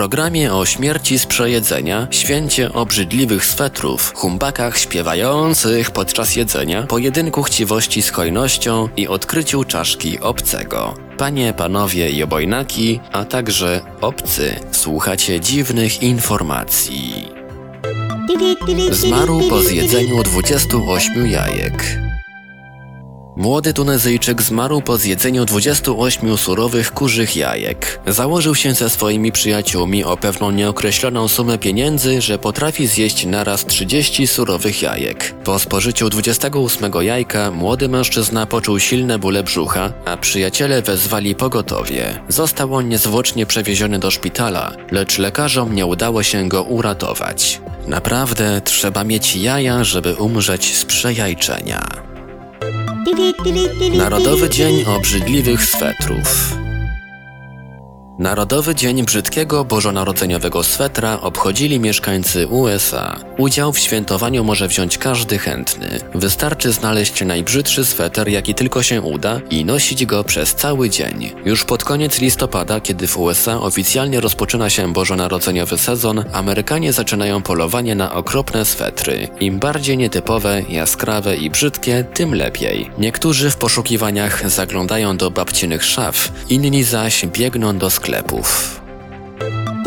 Programie o śmierci z przejedzenia, święcie obrzydliwych swetrów, humbakach śpiewających podczas jedzenia, pojedynku chciwości z hojnością i odkryciu czaszki obcego. Panie, panowie i obojnaki, a także obcy, słuchacie dziwnych informacji. Zmarł po zjedzeniu 28 jajek. Młody Tunezyjczyk zmarł po zjedzeniu 28 surowych kurzych jajek. Założył się ze swoimi przyjaciółmi o pewną nieokreśloną sumę pieniędzy, że potrafi zjeść naraz 30 surowych jajek. Po spożyciu 28 jajka młody mężczyzna poczuł silne bóle brzucha, a przyjaciele wezwali pogotowie. Został on niezwłocznie przewieziony do szpitala, lecz lekarzom nie udało się go uratować. Naprawdę trzeba mieć jaja, żeby umrzeć z przejajczenia. Narodowy Dzień Obrzydliwych Swetrów Narodowy Dzień Brzydkiego Bożonarodzeniowego Swetra obchodzili mieszkańcy USA. Udział w świętowaniu może wziąć każdy chętny. Wystarczy znaleźć najbrzydszy sweter, jaki tylko się uda i nosić go przez cały dzień. Już pod koniec listopada, kiedy w USA oficjalnie rozpoczyna się Bożonarodzeniowy sezon, Amerykanie zaczynają polowanie na okropne swetry. Im bardziej nietypowe, jaskrawe i brzydkie, tym lepiej. Niektórzy w poszukiwaniach zaglądają do babcinych szaf, inni zaś biegną do sklepów sklepów.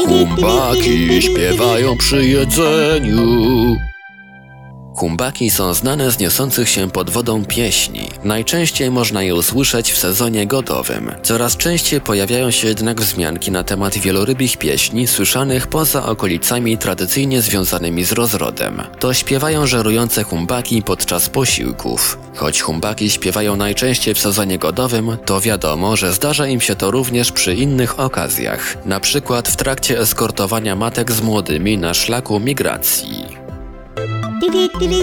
Humbaki śpiewają przy jedzeniu. Humbaki są znane z niosących się pod wodą pieśni. Najczęściej można je usłyszeć w sezonie godowym. Coraz częściej pojawiają się jednak wzmianki na temat wielorybich pieśni słyszanych poza okolicami tradycyjnie związanymi z rozrodem. To śpiewają żerujące humbaki podczas posiłków. Choć humbaki śpiewają najczęściej w sezonie godowym, to wiadomo, że zdarza im się to również przy innych okazjach, na przykład w trakcie eskortowania matek z młodymi na szlaku migracji.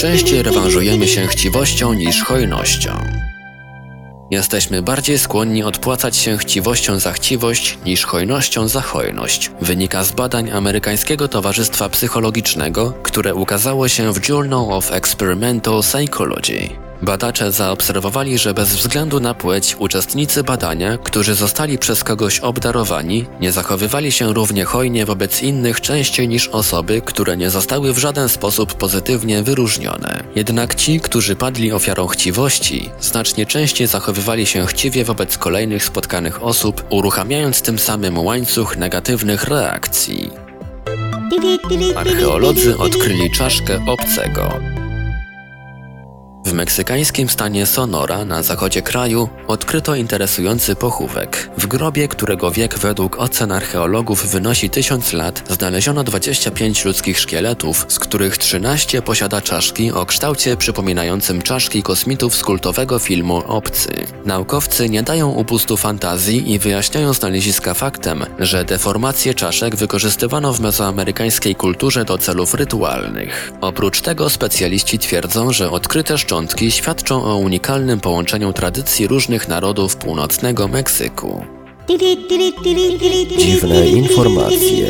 Częściej rewanżujemy się chciwością niż hojnością. Jesteśmy bardziej skłonni odpłacać się chciwością za chciwość niż hojnością za hojność. Wynika z badań amerykańskiego Towarzystwa Psychologicznego, które ukazało się w Journal of Experimental Psychology. Badacze zaobserwowali, że bez względu na płeć uczestnicy badania, którzy zostali przez kogoś obdarowani, nie zachowywali się równie hojnie wobec innych częściej niż osoby, które nie zostały w żaden sposób pozytywnie wyróżnione. Jednak ci, którzy padli ofiarą chciwości, znacznie częściej zachowywali się chciwie wobec kolejnych spotkanych osób, uruchamiając tym samym łańcuch negatywnych reakcji. Archeolodzy odkryli czaszkę obcego. W meksykańskim stanie Sonora na zachodzie kraju odkryto interesujący pochówek. W grobie, którego wiek według ocen archeologów wynosi 1000 lat, znaleziono 25 ludzkich szkieletów, z których 13 posiada czaszki o kształcie przypominającym czaszki kosmitów z kultowego filmu Obcy. Naukowcy nie dają upustu fantazji i wyjaśniają znaleziska faktem, że deformacje czaszek wykorzystywano w mezoamerykańskiej kulturze do celów rytualnych. Oprócz tego specjaliści twierdzą, że odkryte szczątki świadczą o unikalnym połączeniu tradycji różnych narodów północnego Meksyku. Dziwne informacje.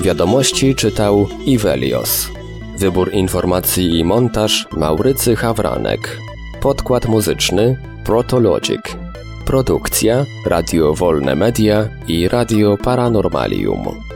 Wiadomości czytał Ivelios. Wybór informacji i montaż Maurycy Hawranek. Podkład muzyczny Protologic. Produkcja Radio Wolne Media i Radio Paranormalium.